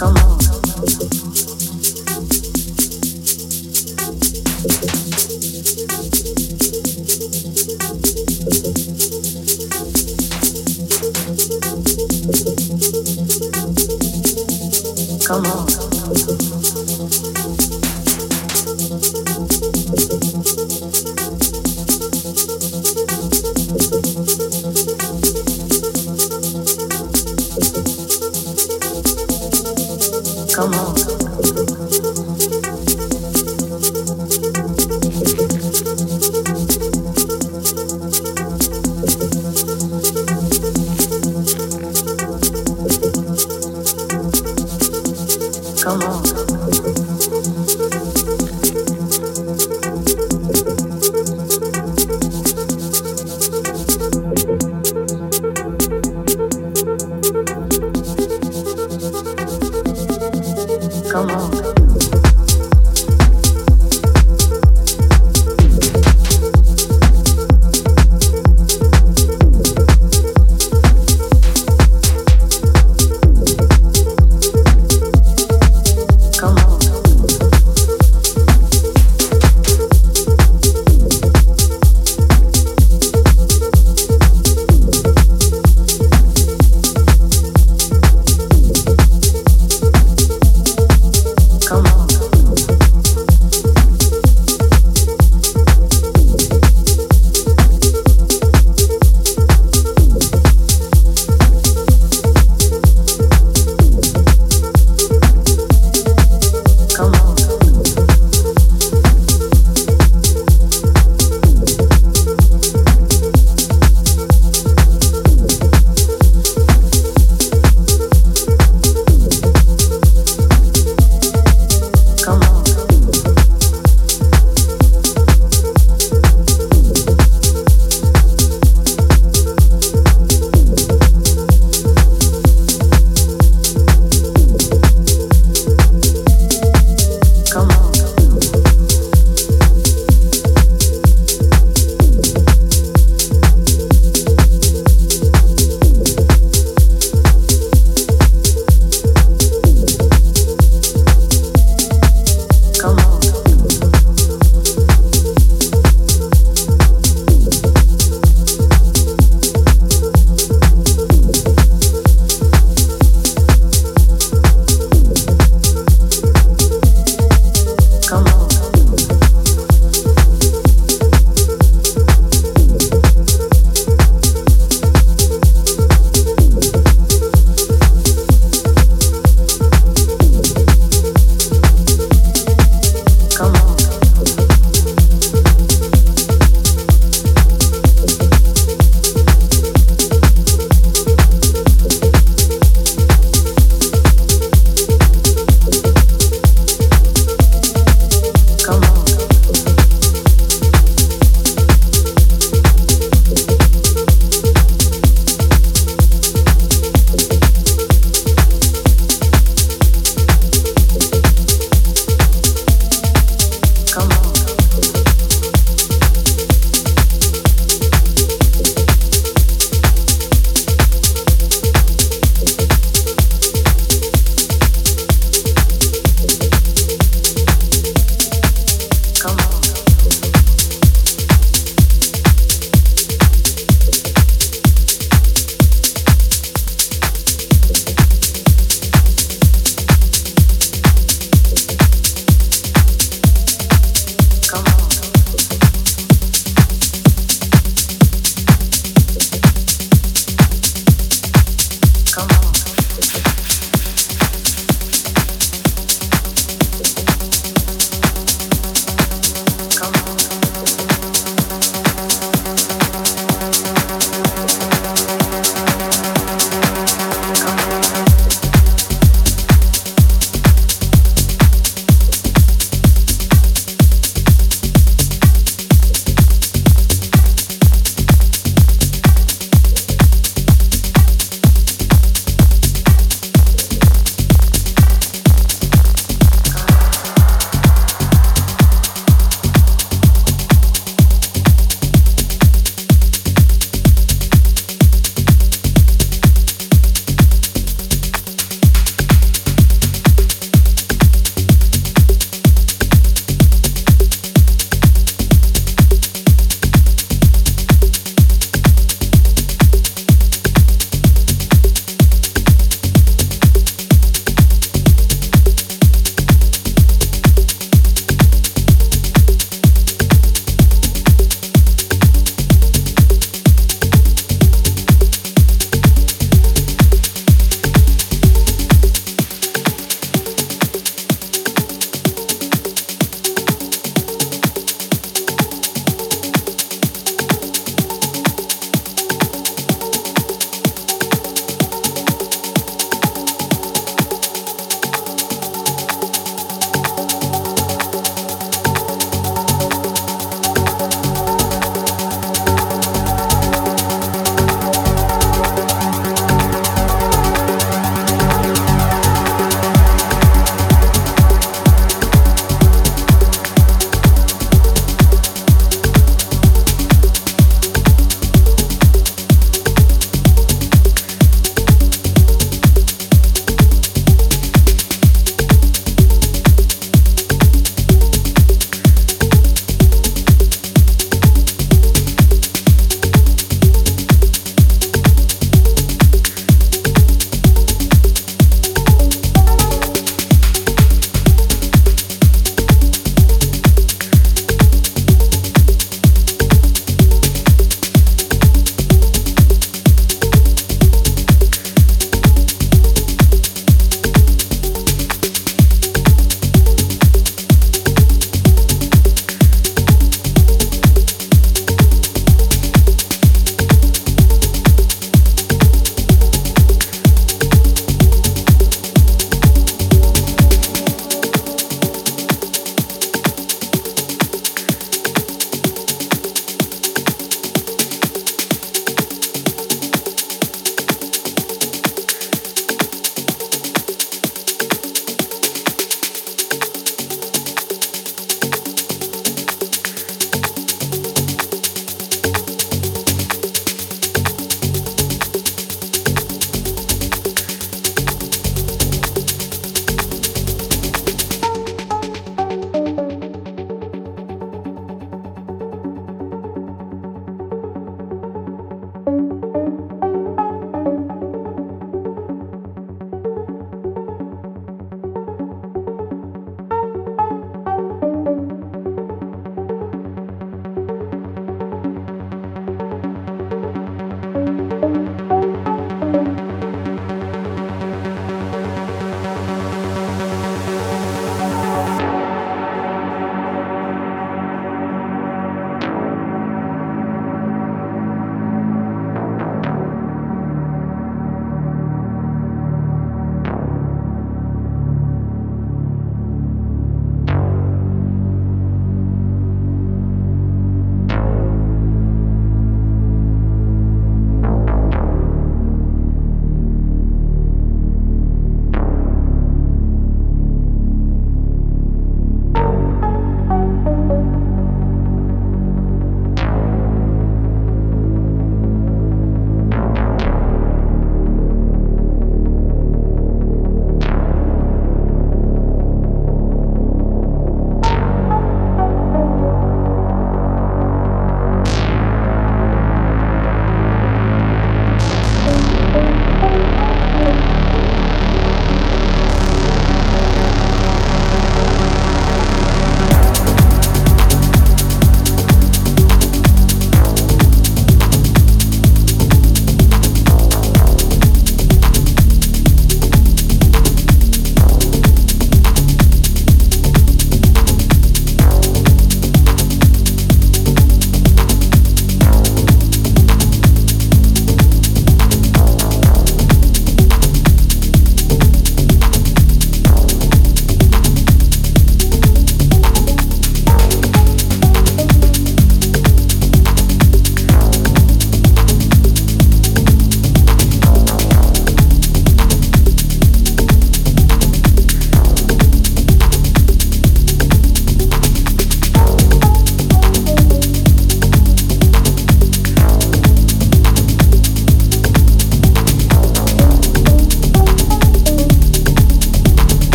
Come on.